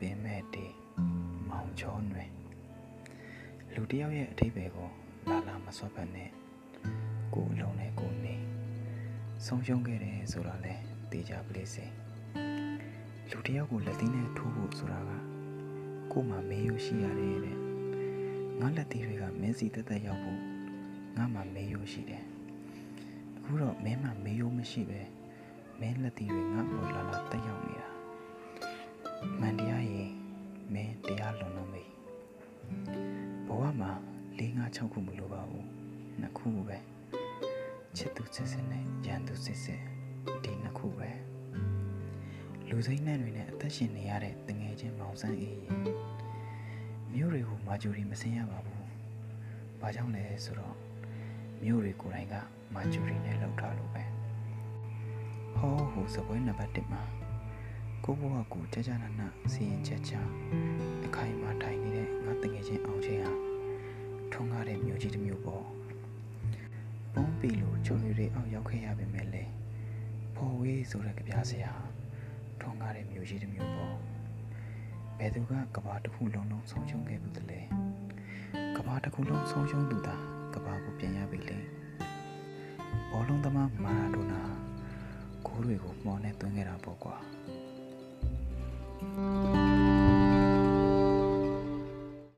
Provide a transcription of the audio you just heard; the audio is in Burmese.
ပင်မဲ့တေမောင်ချောတွင်လူတယောက်ရဲ့အထိပယ်ကိုလာလာမစွတ်ဖက်နဲ့ကိုအလုံးနဲ့ကိုနေဆုံးရှုံးခဲ့တယ်ဆိုတာလဲသိကြပလိစေလူတယောက်ကိုလက်သီးနဲ့ထိုးဖို့ဆိုတာကကို့မှာမေးရရှိရတယ်တဲ့ငါလက်သီးတွေကမင်းစီတက်တက်ရောက်ဖို့ငါမှာမေးရရှိတယ်အခုတော့မင်းမှာမေးရမရှိပဲမင်းလက်သီးတွေငါ့ကိုလာလာတက်ရောက်နေတာ ၄၅6ခုမလိုပါဘူးနှစ်ခုပဲချစ်သူစစ်စစ်နဲ့ရန်သူစစ်စစ်ဒီနှစ်ခုပဲလူစိမ့်နှံ့တွေနဲ့အသက်ရှင်နေရတဲ့တငယ်ချင်းမောင်ဆန်းအေးရင်မြို့တွေကိုမာဂျူရီမစင်ရပါဘူး။ဘာကြောင့်လဲဆိုတော့မြို့တွေကိုယ်တိုင်ကမာဂျူရီနဲ့လောက်ထားလို့ပဲ။ဟောဟိုစပွဲနံပါတ်1မှာကိုဘဝကိုကြာကြာနာနာစီရင်ချက်ချအခိုင်အမာထိုင်နေတဲ့ ကားတဲ့မြို့ကြီးတစ်မြို့ပေါ့ပုံးပီလိုချုံရီတွေအောက်ရောက်ခဲ့ရပေမဲ့လေဖော်ဝေးဆိုတဲ့ကြပြားစရာထုံးကားတဲ့မြို့ကြီးတစ်မြို့ပေါ့ဘယ်သူကကဘာတစ်ခုလုံးလုံးဆုံးရှုံးခဲ့ဘူးတလဲကဘာတစ်ခုလုံးဆုံးရှုံးသူသာကဘာကိုပြန်ရပြီလေဘောလုံးသမားမာရာဒိုနာဂိုးတွေကိုမှော်နဲ့သွင်းခဲ့တာပေါ့ကွာ Thank